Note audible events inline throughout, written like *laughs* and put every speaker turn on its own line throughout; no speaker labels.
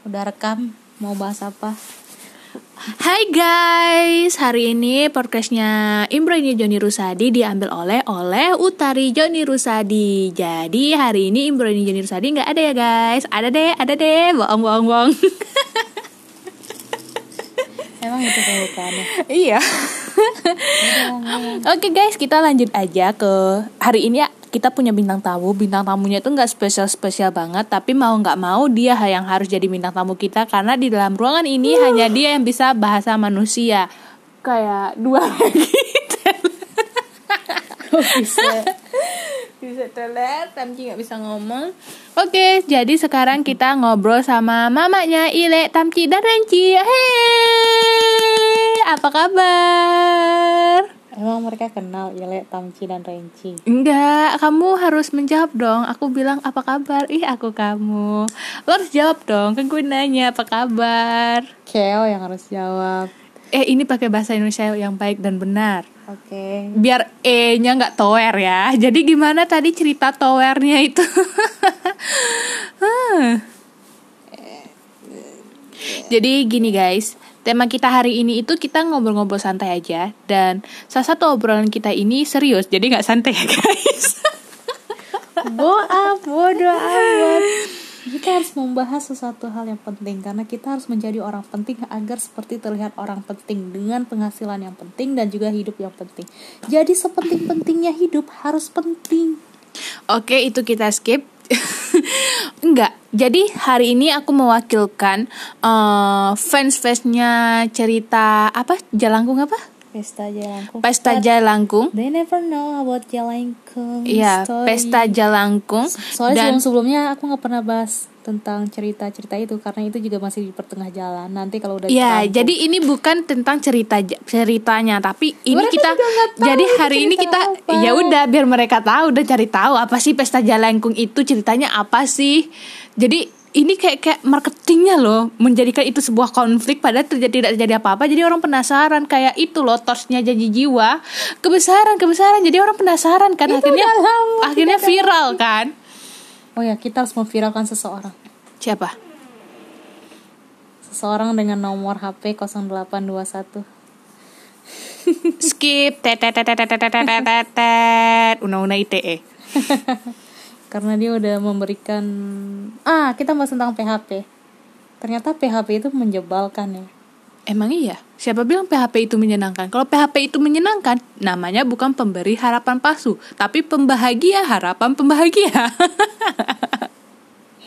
Udah rekam? Mau bahas apa?
Hai guys, hari ini podcastnya Imronya Joni Rusadi diambil oleh oleh Utari Joni Rusadi. Jadi hari ini Imronya Joni Rusadi nggak ada ya guys? Ada deh, ada deh, bohong bohong bohong. *laughs*
Emang itu pembukaannya?
iya. Oke guys, kita lanjut aja ke hari ini ya kita punya bintang tamu. Bintang tamunya itu nggak spesial spesial banget tapi mau nggak mau dia yang harus jadi bintang tamu kita karena di dalam ruangan ini uh. hanya dia yang bisa bahasa manusia. Kayak dua *laughs* lagi. Bisa. Bisa teler Tamci nggak bisa ngomong. Oke jadi sekarang kita ngobrol sama mamanya Ile Tamci dan Renci hei apa kabar
Emang mereka kenal Ile, Tamci, dan Renci?
Enggak, kamu harus menjawab dong. Aku bilang apa kabar? Ih, aku kamu. Lo harus jawab dong, kan gue nanya apa kabar.
Keo yang harus jawab.
Eh, ini pakai bahasa Indonesia yang baik dan benar.
Oke. Okay.
Biar E-nya nggak tower ya. Jadi gimana tadi cerita towernya itu? *laughs* Jadi gini guys, tema kita hari ini itu kita ngobrol-ngobrol santai aja. Dan salah satu obrolan kita ini serius jadi nggak santai ya guys. *laughs*
Boa bodoh amat. Kita harus membahas sesuatu hal yang penting karena kita harus menjadi orang penting agar seperti terlihat orang penting dengan penghasilan yang penting dan juga hidup yang penting. Jadi sepenting-pentingnya hidup harus penting.
Oke itu kita skip *laughs* Enggak. Jadi hari ini aku mewakilkan uh, fans-fansnya cerita apa? Jalangkung apa?
Pesta Jalangkung.
Pesta Jalangkung.
They never know about Jalangkung.
Iya, Pesta Jalangkung.
Soalnya Dan, sebelum sebelumnya aku nggak pernah bahas tentang cerita-cerita itu karena itu juga masih di pertengah jalan. Nanti kalau udah
Ya, jadi ini bukan tentang cerita ceritanya, tapi ini mereka kita jadi hari ini kita ya udah biar mereka tahu udah cari tahu apa sih pesta jalangkung itu ceritanya apa sih. Jadi ini kayak kayak marketingnya loh menjadikan itu sebuah konflik padahal terjadi tidak terjadi apa-apa. Jadi orang penasaran kayak itu loh tosnya janji jiwa. Kebesaran kebesaran jadi orang penasaran kan itu akhirnya akhirnya viral kan
oh ya kita harus memviralkan seseorang.
Siapa?
Seseorang dengan nomor HP 0821 *laughs*
skip. Una-una ITE *laughs*
karena dia udah memberikan ah kita bahas tentang PHP ternyata PHP itu menjebalkan ya.
Emang iya? Siapa bilang PHP itu menyenangkan? Kalau PHP itu menyenangkan, namanya bukan pemberi harapan palsu, tapi pembahagia harapan pembahagia. *laughs*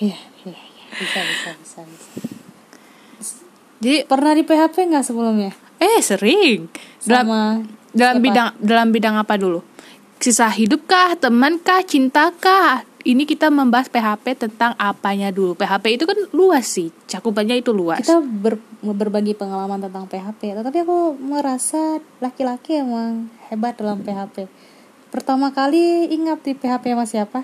Iya, iya, iya. Bisa, bisa, bisa, bisa. Jadi pernah di PHP nggak sebelumnya?
Eh, sering. Dalam
Sama
dalam siapa? bidang dalam bidang apa dulu? Kisah hidup kah, teman kah, cinta kah, ini kita membahas PHP tentang apanya dulu. PHP itu kan luas sih, cakupannya itu luas.
Kita ber, berbagi pengalaman tentang PHP, tetapi aku merasa laki-laki emang hebat dalam PHP. Pertama kali ingat di PHP sama siapa?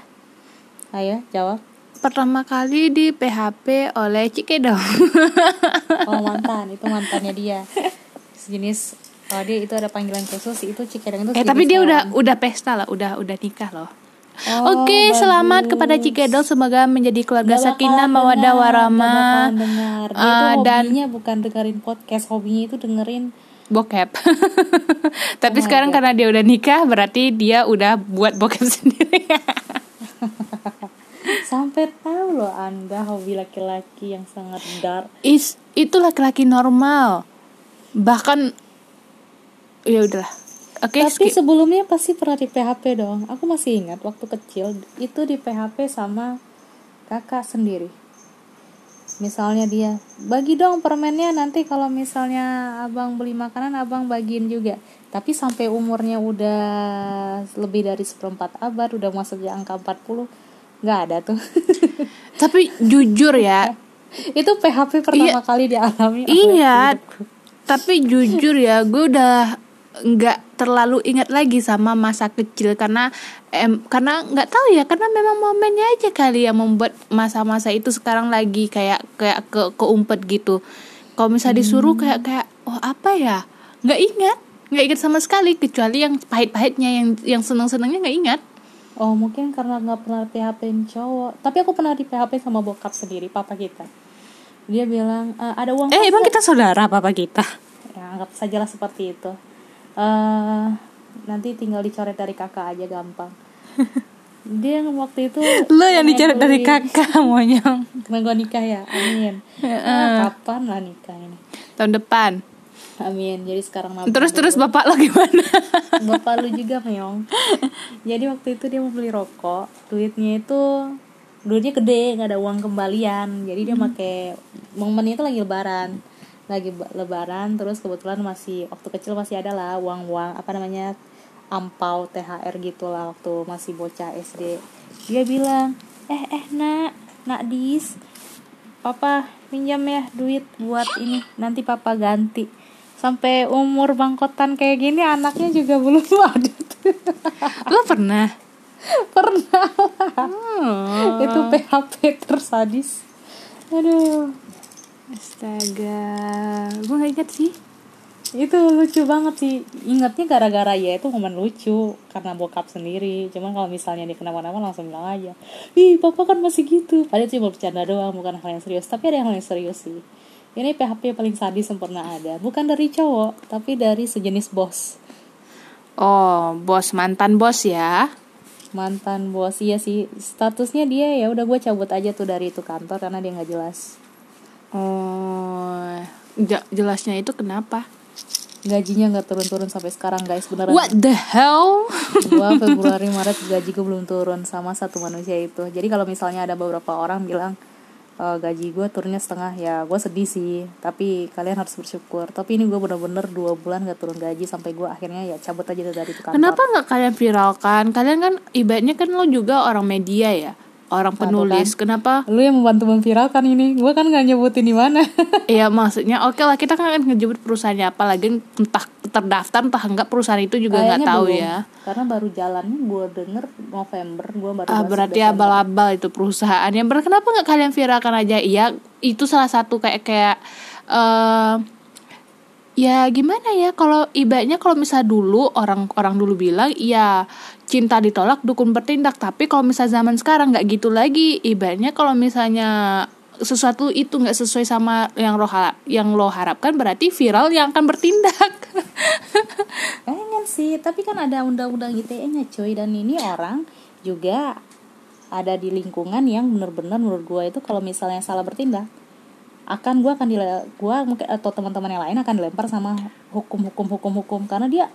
Ayo jawab.
Pertama kali di PHP oleh Cike dong. *laughs*
oh mantan, itu mantannya dia. Sejenis kalau dia itu ada panggilan khusus itu Cikedong itu.
Eh tapi dia udah udah pesta lah, udah udah nikah loh. Oh, Oke, okay, selamat kepada Cikedol semoga menjadi keluarga sakinah mawadah warahmah.
Uh, dan bukan dengerin podcast, hobinya itu dengerin
bokep. *laughs* Tapi oh sekarang karena dia udah nikah berarti dia udah buat bokep *laughs* sendiri.
Sampai tahu loh Anda hobi laki-laki yang sangat dark.
Is itu laki-laki normal. Bahkan ya udahlah
Okay, Tapi skip. sebelumnya pasti pernah di PHP dong. Aku masih ingat waktu kecil itu di PHP sama kakak sendiri. Misalnya dia bagi dong permennya nanti kalau misalnya abang beli makanan abang bagiin juga. Tapi sampai umurnya udah lebih dari seperempat abad udah masuk di angka 40 nggak ada tuh. *laughs*
Tapi jujur ya
itu PHP pertama iya, kali dialami.
Iya. Tapi jujur ya gue udah nggak terlalu ingat lagi sama masa kecil karena em, karena nggak tahu ya karena memang momennya aja kali yang membuat masa-masa itu sekarang lagi kayak kayak ke keumpet gitu kalau misalnya disuruh hmm. kayak kayak oh apa ya nggak ingat nggak ingat sama sekali kecuali yang pahit-pahitnya yang yang seneng-senengnya nggak ingat
oh mungkin karena nggak pernah PHP cowok tapi aku pernah di PHP sama bokap sendiri papa kita dia bilang "Eh, ada uang
Eh emang
nggak?"
kita saudara apa kita?
ya anggap sajalah seperti itu eh nanti tinggal dicoret dari kakak aja gampang. *laughs* Dia yang waktu itu
Lo yang dicoret dari kakak *laughs* monyong.
Emang gua nikah ya amin. Ah, kapan lah nikah ini?
Tahun depan.
amin jadi sekarang nabung
Terus terus
dulu.
bapak lo gimana? *laughs*
bapak lu juga meong. Jadi waktu itu dia mau beli rokok duitnya itu duitnya gede nggak ada uang kembalian. Jadi dia pakai momen itu lagi lebaran lagi ba- lebaran terus kebetulan masih waktu kecil masih ada lah uang uang apa namanya ampau thr gitu lah waktu masih bocah sd dia bilang eh eh nak nak dis papa pinjam ya duit buat ini nanti papa ganti. Sampai umur bangkotan kayak gini anaknya juga belum *laughs* ada.
Lo pernah?
pernah
Oh.
itu PHP tersadis. Aduh
Astaga, gue gak inget sih.
itu lucu banget sih. Ingatnya gara-gara ya itu momen lucu karena bokap sendiri. Cuman kalau misalnya dia kenapa-napa langsung bilang aja ih papa kan masih gitu. Padahal cuma bercanda doang bukan hal yang serius. Tapi ada hal yang serius sih. Ini PHP paling sadis pernah ada. Bukan dari cowok tapi dari sejenis bos.
Oh, bos mantan bos ya?
mantan bos. Iya sih. Statusnya dia ya udah gue cabut aja tuh dari itu kantor karena dia nggak jelas
Oh, jelasnya itu kenapa?
gajinya nggak turun-turun sampai sekarang guys beneran.
What the hell?
gua *laughs* Februari Maret gaji gue belum turun sama satu manusia itu. Jadi kalau misalnya ada beberapa orang bilang "E, gaji gue turunnya setengah ya gue sedih sih. Tapi kalian harus bersyukur. Tapi ini gue bener-bener dua bulan gak turun gaji sampai gue akhirnya ya cabut aja dari itu kantor.
Kenapa nggak kalian viralkan? Kalian kan ibaratnya kan lo juga orang media ya, orang penulis. Kenapa?
lu yang membantu memviralkan ini gue kan nggak nyebutin di mana *laughs*
Iya maksudnya oke lah kita kan akan ngejemput perusahaannya apa lagi entah terdaftar entah enggak perusahaan itu juga nggak tahu
belum.
ya.
karena baru jalannya gue denger November gue baru
Ah, berarti abal-abal itu perusahaan. Yang kenapa nggak kalian viralkan aja? Iya, itu salah satu kayak kayak eh ya gimana ya? Kalau ibaratnya kalau misal dulu orang-orang dulu bilang ya cinta ditolak dukun bertindak. Tapi kalau misal zaman sekarang nggak gitu lagi. Ibaratnya kalau misalnya sesuatu itu nggak sesuai sama yang lo harap, yang lo harapkan berarti viral yang akan bertindak. *laughs*
Pengen sih, tapi kan ada undang-undang ITE-nya cuy dan ini orang juga ada di lingkungan yang bener-bener menurut gue itu kalau misalnya salah bertindak akan gue akan gua mungkin atau teman-teman yang lain akan dilempar sama hukum-hukum hukum-hukum karena dia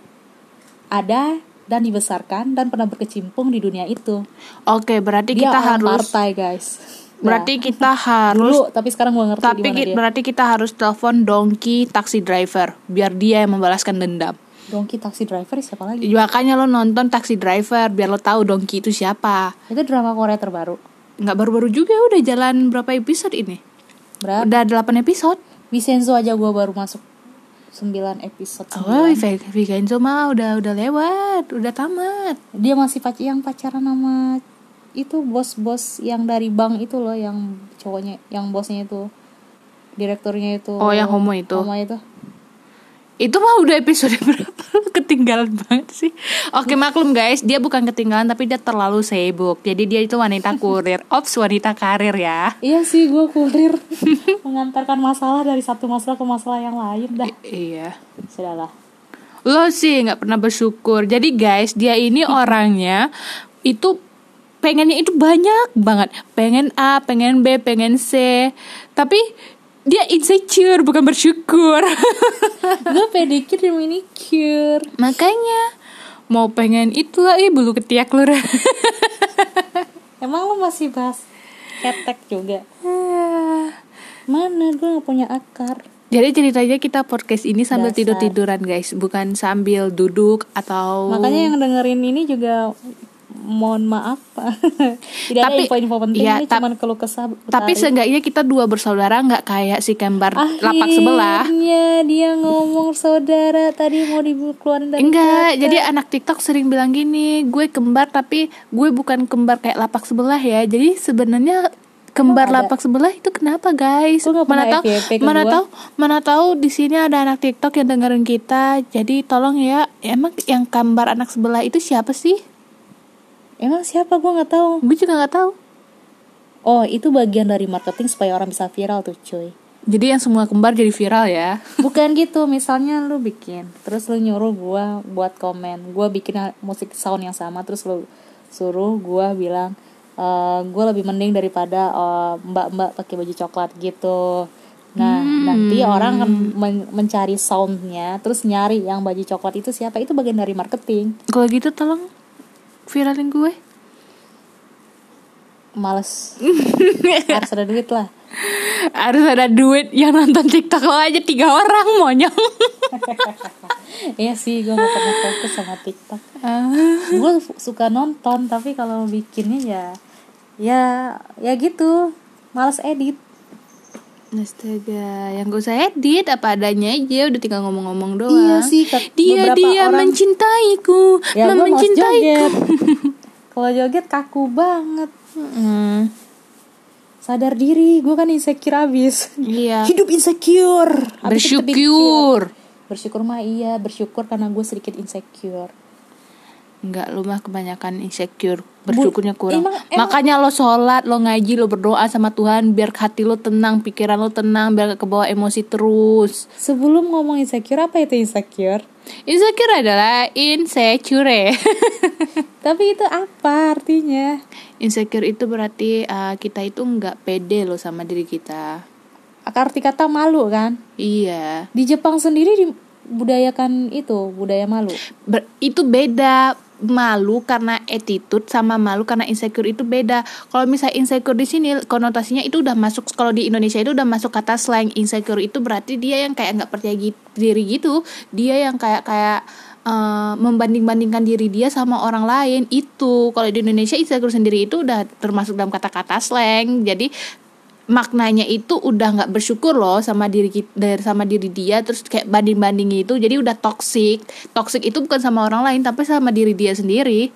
ada dan dibesarkan dan pernah berkecimpung di dunia itu.
oke berarti
Dia
kita harus
partai guys.
berarti
Nah,
kita *laughs* harus
dulu tapi sekarang gue ngerti
Tapi
di
ki-
dia.
berarti kita harus telepon Donkey taxi driver biar dia yang membalaskan dendam.
Donkey taxi driver siapa lagi?
Makanya lo nonton taxi driver biar lo tahu Donkey itu siapa.
Itu drama Korea terbaru.
Nggak baru-baru juga udah jalan berapa episode ini?
Berapa?
Udah 8 episode.
Vincenzo aja gue baru masuk 9 episode.
Oh,
9.
Vincenzo mah udah udah lewat, udah tamat.
dia masih pac yang pacaran sama itu bos-bos yang dari bank itu loh yang cowoknya yang bosnya itu direkturnya itu
Oh, yang homo itu.
homo itu
Itu mah udah episode *laughs* berapa? *laughs* Ketinggalan banget sih. Oke maklum guys, dia bukan ketinggalan tapi dia terlalu sibuk. Jadi dia itu wanita *laughs* kurir. Ops, wanita karir ya.
iya sih gue kurir *laughs* mengantarkan masalah dari satu masalah ke masalah yang lain dah
Iya.
sudahlah
lo sih nggak pernah bersyukur jadi guys dia ini orangnya itu pengennya itu banyak banget pengen A pengen B pengen C tapi dia insecure bukan bersyukur. *laughs*
Gue pedikir dan manicure
makanya mau pengen itu lagi bulu ketiak *laughs* lu
emang lo masih bahas ketek juga? *sighs* Mana gue gak punya akar?
Jadi ceritanya kita podcast ini sambil tidur tiduran guys. Bukan sambil duduk atau
makanya yang dengerin ini juga mohon maaf *laughs* tidak ada
Tapi-
info-info penting
iya,
ini cuman keluh kesah
tapi
Utari.
seenggaknya kita dua bersaudara nggak kayak si kembar lapak sebelah
Akhirnya dia ngomong saudara tadi mau dikeluarin dari
Enggak,
kata.
jadi anak TikTok sering bilang gini, gue kembar tapi gue bukan kembar kayak lapak sebelah ya. Jadi sebenarnya kembar
ada?
lapak sebelah itu kenapa guys? Mana tahu, mana
gua.
tahu, mana tahu di sini ada anak TikTok yang dengerin kita. Jadi tolong ya, emang yang kembar anak sebelah itu siapa sih?
Emang siapa? Gue nggak tahu.
Gue juga nggak tahu.
oh itu bagian dari marketing supaya orang bisa viral tuh cuy.
Jadi yang semua kembar jadi viral ya. *laughs*
bukan gitu. Misalnya lu bikin terus lu nyuruh gua buat komen. Gua bikin musik sound yang sama terus lu suruh gua bilang eh gua lebih mending daripada eh, mbak-mbak pakai baju coklat gitu. Nah nanti orang akan men- mencari soundnya terus nyari yang baju coklat itu siapa. Itu bagian dari marketing.
Kalau gitu tolong viralin gue.
males. *laughs* Harus ada duit lah.
Harus ada duit. Yang nonton TikTok lo aja tiga orang monyong. *laughs*
Iya sih gue gak pernah fokus sama tiktok. Gue suka nonton tapi kalau bikinnya ya ya ya gitu. Males edit
Astaga, yang gue usah edit apa adanya aja udah tinggal ngomong-ngomong doang.
Iya sih,
dia dia
orang-
mencintaiku,
ya
mencintaiku. *laughs*
kalau joget kaku banget
Mm,
sadar diri gue kan insecure abis
Iya.
hidup insecure Habis itu
Bersyukur.
bersyukur mah iya bersyukur karena gue sedikit insecure
Enggak, lu mah kebanyakan insecure. Bersyukurnya kurang.
emang- emang-
Makanya lo sholat, lo ngaji, lo berdoa sama Tuhan biar hati lo tenang, pikiran lo tenang, biar gak kebawa emosi terus.
sebelum ngomong insecure apa itu insecure
Insecure adalah insecure. *laughs*
tapi itu apa artinya
insecure itu berarti uh, kita itu nggak pede lo sama diri kita.
arti kata malu kan
Iya.
di Jepang sendiri dibudayakan itu budaya malu
Ber- itu beda malu karena attitude sama malu karena insecure itu beda. Kalau misalnya insecure di sini konotasinya itu udah masuk kalau di Indonesia itu udah masuk kata slang insecure itu berarti dia yang kayak nggak percaya diri gitu. Dia yang kayak kayak eh, membanding-bandingkan diri dia sama orang lain itu. Kalau di Indonesia insecure sendiri itu udah termasuk dalam kata-kata slang. Jadi maknanya itu udah nggak bersyukur loh sama diri kita sama diri dia terus kayak banding banding itu jadi udah toxic. Toxic itu bukan sama orang lain tapi sama diri dia sendiri.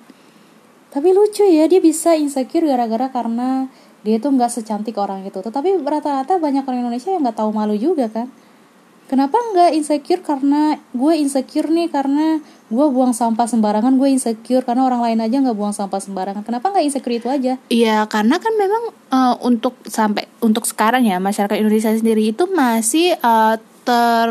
Tapi lucu ya dia bisa insecure gara-gara karena dia tuh nggak secantik orang itu. Tetapi rata-rata banyak orang Indonesia yang nggak tahu malu juga kan kenapa nggak insecure? Karena gue insecure nih karena gue buang sampah sembarangan gue insecure. Karena orang lain aja nggak buang sampah sembarangan. Kenapa nggak insecure itu aja?
Iya karena kan memang eh, untuk sampai untuk sekarang ya masyarakat Indonesia sendiri itu masih eh, ter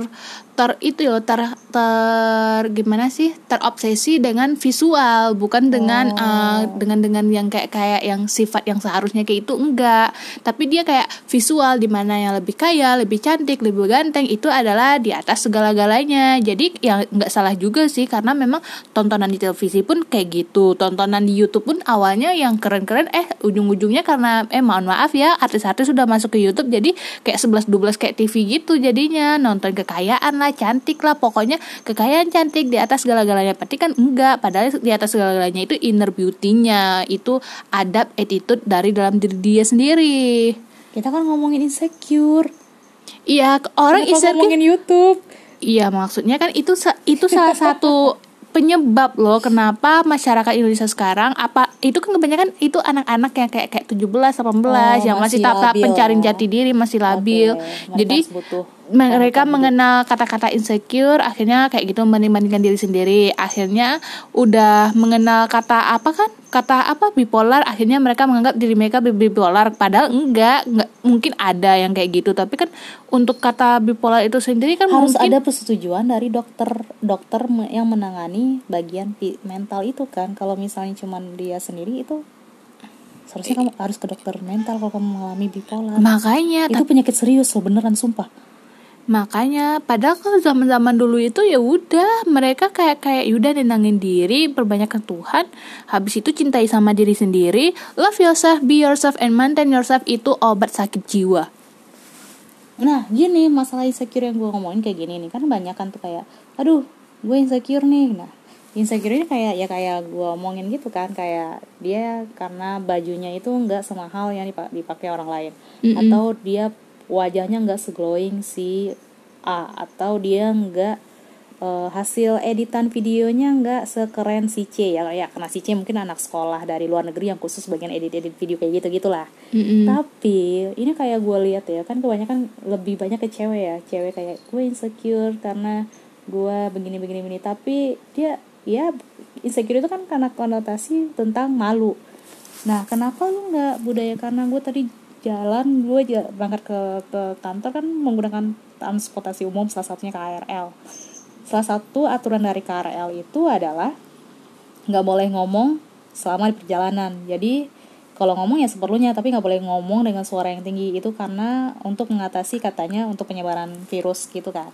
ter itu ya ter ter gimana sih? Terobsesi dengan visual bukan dengan eh, dengan dengan yang kayak kayak yang sifat yang seharusnya kayak itu enggak. Tapi dia kayak visual di mana yang lebih kaya lebih cantik lebih ganteng itu adalah di atas segala-galanya. Jadi ya nggak salah juga sih karena memang tontonan di televisi pun kayak gitu. Tontonan di YouTube pun awalnya yang keren-keren eh ujung-ujungnya karena eh mohon maaf ya artis-artis sudah masuk ke YouTube jadi kayak 11-12 kayak TV gitu jadinya nonton kekayaan lah cantik lah pokoknya kekayaan cantik di atas segala-galanya. Berarti kan enggak padahal di atas segala-galanya itu inner beauty-nya itu adab attitude dari dalam diri dia sendiri.
Kita kan ngomongin insecure.
Iya orang insecure?
ngomongin YouTube?
Iya maksudnya kan itu itu salah satu penyebab loh kenapa masyarakat Indonesia sekarang apa itu kan kebanyakan itu anak-anak yang kayak kayak 17 18 yang masih
masih
tahap
labil.
pencari jati diri masih labil.
Mereka
Jadi
butuh
mereka mengenal kata-kata insecure akhirnya kayak gitu membanding-bandingkan diri sendiri. Akhirnya udah mengenal kata apa kan? Kata apa? Bipolar. Akhirnya mereka menganggap diri mereka bi- bipolar. Padahal enggak. Enggak. Mungkin ada yang kayak gitu. Tapi kan untuk kata bipolar itu sendiri kan
harus
mungkin
ada persetujuan dari dokter dokter yang menangani bagian mental itu kan. Kalau misalnya cuman dia sendiri itu seharusnya kamu harus ke dokter mental kalau kamu mengalami bipolar.
Makanya
itu penyakit serius loh beneran sumpah
Makanya padahal kalau zaman-zaman dulu itu ya udah mereka kayak kayak udah nenangin diri, perbanyakkan Tuhan, habis itu cintai sama diri sendiri, love yourself, be yourself and maintain yourself itu obat sakit jiwa.
nah gini masalah insecure yang gue ngomongin kayak gini nih kan banyak kan tuh kayak aduh gue insecure nih nah insecure ini kayak ya kayak gue omongin gitu kan kayak dia karena bajunya itu nggak semahal yang dipa- dipakai orang lain
Mm-mm.
atau dia wajahnya nggak seglowing si A atau dia nggak eh, hasil editan videonya nggak sekeren si C ya. Ya karena si C mungkin anak sekolah dari luar negeri yang khusus bagian edit edit video kayak gitu gitulah.
Mm-mm.
tapi ini kayak gue lihat ya kan kebanyakan lebih banyak ke cewek ya. Cewek kayak gue insecure karena gue begini begini. Begini tapi dia ya insecure itu kan karena konotasi tentang malu. Nah kenapa lu nggak budaya karena gue tadi jalan gue berangkat ke ke kantor kan menggunakan transportasi umum salah satunya KRL salah satu aturan dari KRL itu adalah nggak boleh ngomong selama di perjalanan. Jadi kalau ngomong ya seperlunya tapi nggak boleh ngomong dengan suara yang tinggi. Itu karena untuk mengatasi katanya untuk penyebaran virus gitu kan.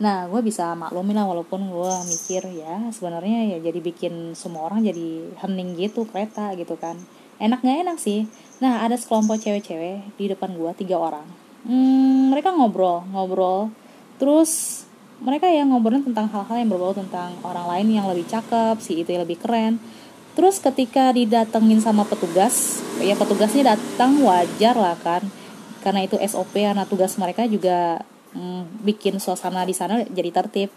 Nah gue bisa maklumin lah walaupun gue mikir ya sebenarnya ya jadi bikin semua orang jadi hening gitu kereta gitu kan enak nggak enak sih. Nah ada sekelompok cewek-cewek di depan gue tiga orang. Hmm, mereka ngobrol ngobrol. Terus mereka yang ngobrolin tentang hal-hal yang berbau tentang orang lain yang lebih cakep si itu yang lebih keren. Terus ketika didatengin sama petugas ya petugasnya datang wajar lah kan. Karena itu SOP karena tugas mereka juga mm, bikin suasana di sana jadi tertib.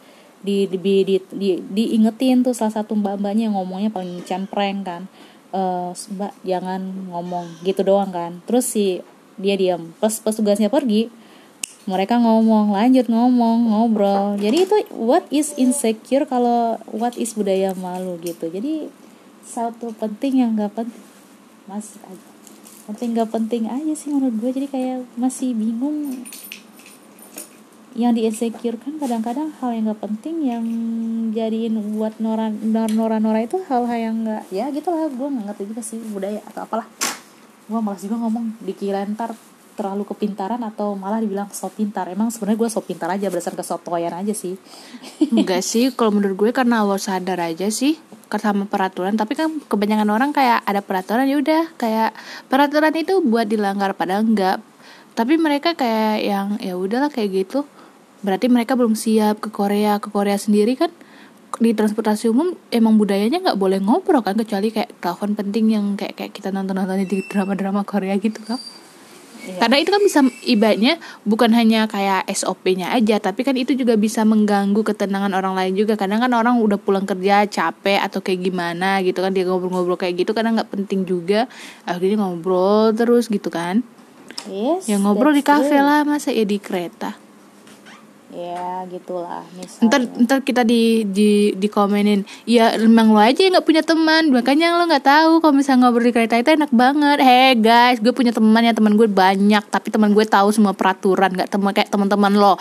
Di di, di, di diingetin tuh salah satu mbak-mbaknya ngomongnya paling cempreng kan eh mbak jangan ngomong gitu doang kan. Terus si dia diam pas petugasnya pergi mereka ngomong lanjut ngomong ngobrol. Jadi itu what is insecure kalau what is budaya malu gitu. Jadi satu penting yang gak penting masih penting gak penting aja sih menurut gue. Jadi kayak masih bingung yang di insecure kan kadang-kadang hal yang gak penting yang jadiin buat nora nora nora itu hal-hal yang gak ya gitu lah gue nggak ngerti juga sih budaya atau apalah gue malas juga ngomong dikira ntar terlalu kepintaran atau malah dibilang so pintar emang sebenarnya gue so pintar aja berdasarkan kesotoyan aja sih
Enggak sih, kalau menurut gue karena lo sadar aja sih sama peraturan. Tapi kan kebanyakan orang kayak ada peraturan ya udah kayak peraturan itu buat dilanggar padahal enggak. Tapi mereka kayak yang ya udahlah kayak gitu. Berarti mereka belum siap ke Korea. Ke Korea sendiri kan di transportasi umum emang budayanya nggak boleh ngobrol kan kecuali kayak telepon penting yang kayak kayak kita nonton nonton di drama drama Korea gitu kan.
Iya.
Karena itu kan bisa ibaratnya bukan hanya kayak SOP-nya aja, tapi kan itu juga bisa mengganggu ketenangan orang lain juga. Kadang kan orang udah pulang kerja capek atau kayak gimana gitu kan dia ngobrol-ngobrol kayak gitu karena nggak penting juga. Akhirnya ngobrol terus gitu kan.
yes
Ya ngobrol di kafe lah masa ya di kereta.
Ya gitulah
Ntar
misalnya
ntar kita di di dikomenin, ya emang lo aja nggak punya teman, makanya lo nggak tahu kalau misalnya ngobrol di kereta itu enak banget. Hei guys, gue punya teman ya teman gue banyak, tapi teman gue tahu semua peraturan, nggak teman kayak teman-teman lo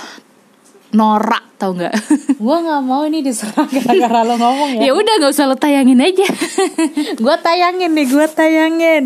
norak tau nggak? *laughs*
gue nggak mau ini diserang gara-gara lo ngomong ya
ya udah nggak usah lo tayangin aja. *laughs*
gue tayangin nih gue tayangin